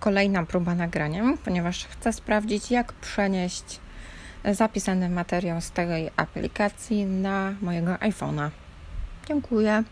kolejna próba nagrania, ponieważ chcę sprawdzić, jak przenieść zapisany materiał z tej aplikacji na mojego iPhone'a. Dziękuję.